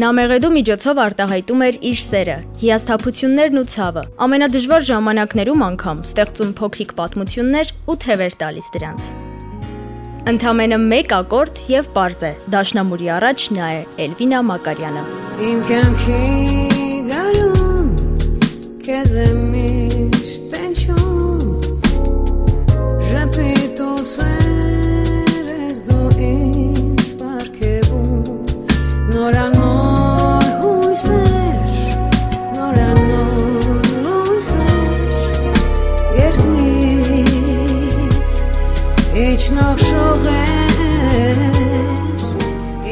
Նա մեղեդու միջոցով արտահայտում էր իր սերը, հիասթափություններն ու ցավը։ Ամենադժվար ժամանակներում անգամ ստեղծում փոքրիկ պատմություններ ու թևեր տալիս դրանց։ Ընդամենը մեկ ակորդ եւ པարզ է։ Դաշնամուրի առաջ նա է Էլվինա Մակարյանը։ Իմ կյանքի գարուն քեզ եմ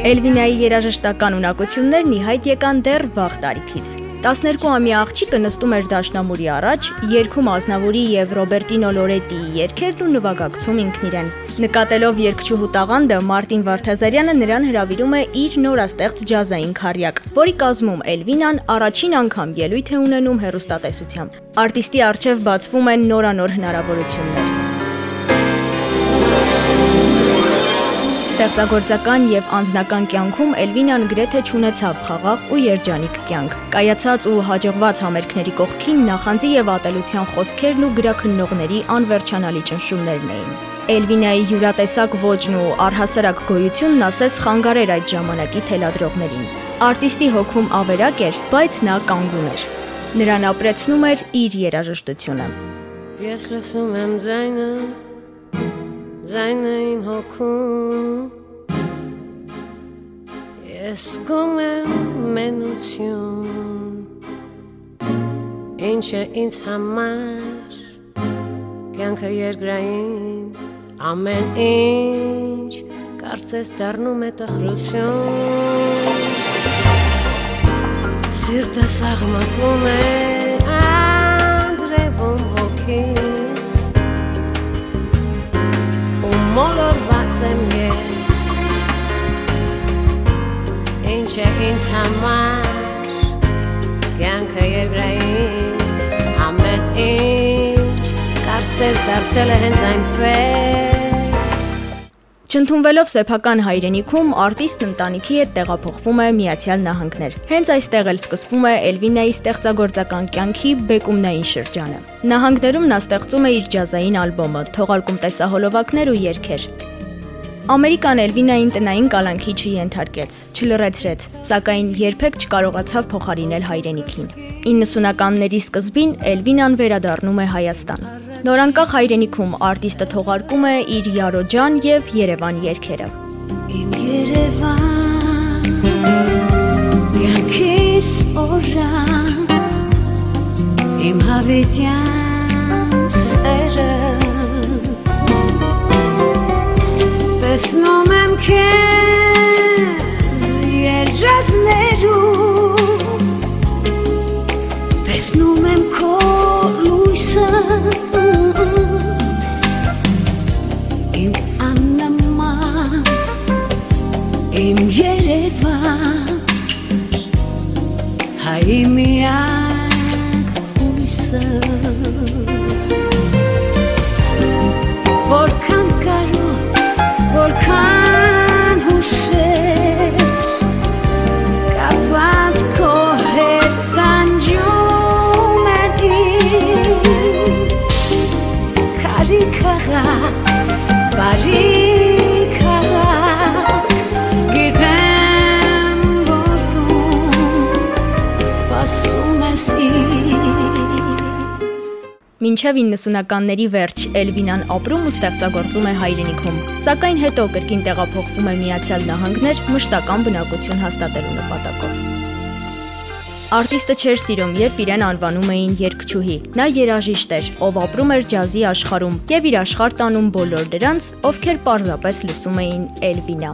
Էլվինայի երաժշտական ունակություններն ի հայտ եկան դեռ վաղ տարիքից։ 12-ամյա աղջիկը նստում էր դաշնամուրի առաջ, երգում Ազնավուրի եւ Ռոբերտինո Լորետիի երգերն ու նվագակցում ինքն իրեն։ Նկատելով երգչուհու տաղանդը Մարտին Վարդազարյանը նրան հրավիրում է իր նորաստեղծ ջազային քարյակ, որի կազմում Էլվինան առաջին անգամ ելույթ է ունենում հերոստատեսությամբ։ Արտիստի արչև բացվում են նորանոր հնարավորություններ։ Ստեղծագործական եւ անձնական կյանքում Էլվինան գրեթե ճանաչավ խաղաղ ու երջանիկ կյանք։ Կայացած ու հաջողված համերգների կողքին նախանձի եւ ատելության խոսքերն ու գրաքննողների անվերջանալի ճնշումներն էին։ Էլվինայի յուրատեսակ ոճն ու առհասարակ գոյությունն ասես խանգարեր այդ ժամանակի թելադրողներին։ Արտիստի հոգում ավերակ էր, բայց նա կանգուն էր։ Նրան ապրեցնում էր իր երաժշտությունը։ Ես լսում եմ ձայնը ձայնը իմ հոգում ես գում եմ մենություն ինչը ինձ համար կյանքը երկրային ամեն ինչ կարծես դառնում է տխրություն սիրտս աղմկում է անձրևում հոգին մոլորված եմ ես Ինչ է ինձ համար կյանքը երկրային ամեն ինչ կարծես դարձել է հենց այնպես Չընդունվելով սեփական հայրենիքում, արտիստն ընտանիքի հետ տեղափոխվում է Միացյալ Նահանգներ։ Հենց այստեղ էլ սկսվում է Էլվինայի ստեղծագործական կյանքի բեկումնային շրջանը։ Նահանգներում նա ստեղծում է իր ջազային ալբոմը, թողարկում տեսահոլովակներ ու երգեր։ Ամերիկան Էլվինային տնային կալանքի չենթարկեց, չլրեցրեց, սակայն երբեք չկարողացավ փոխարինել հայրենիքին։ 90-ականների սկզբին Էլվինան վերադառնում է Հայաստան։ Նորանկախ հայրենիքում արտիստը թողարկում է իր Յարոջան եւ Երևան երգերը։ Իմ Երևան Յանքիս օրան Իմ հավիտյան սերը տեսնում եմ քեզ երազներում տեսնում եմ քո oh Մինչև 90-ականների վերջ Էլվինան ապրում ու ստեղծագործում է հայրենիքում, սակայն հետո կրկին տեղափոխվում է Միացյալ Նահանգներ մշտական բնակություն հաստատելու նպատակով։ Արտիստը չէր սիրում, երբ իրեն անվանում էին երգչուհի։ Նա երաժիշտ էր, ով ապրում էր ջազի աշխարհում եւ իր աշխարհ տանում բոլոր դրանց, ովքեր պարզապես լսում էին Էլվինա։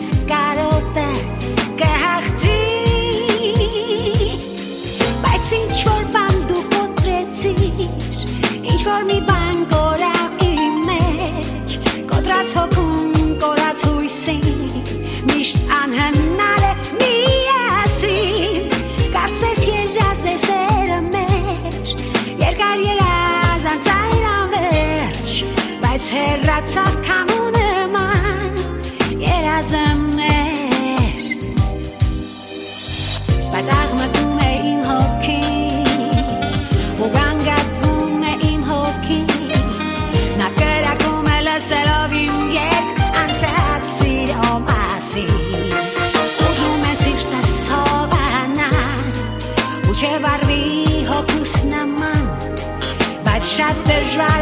shot the drive.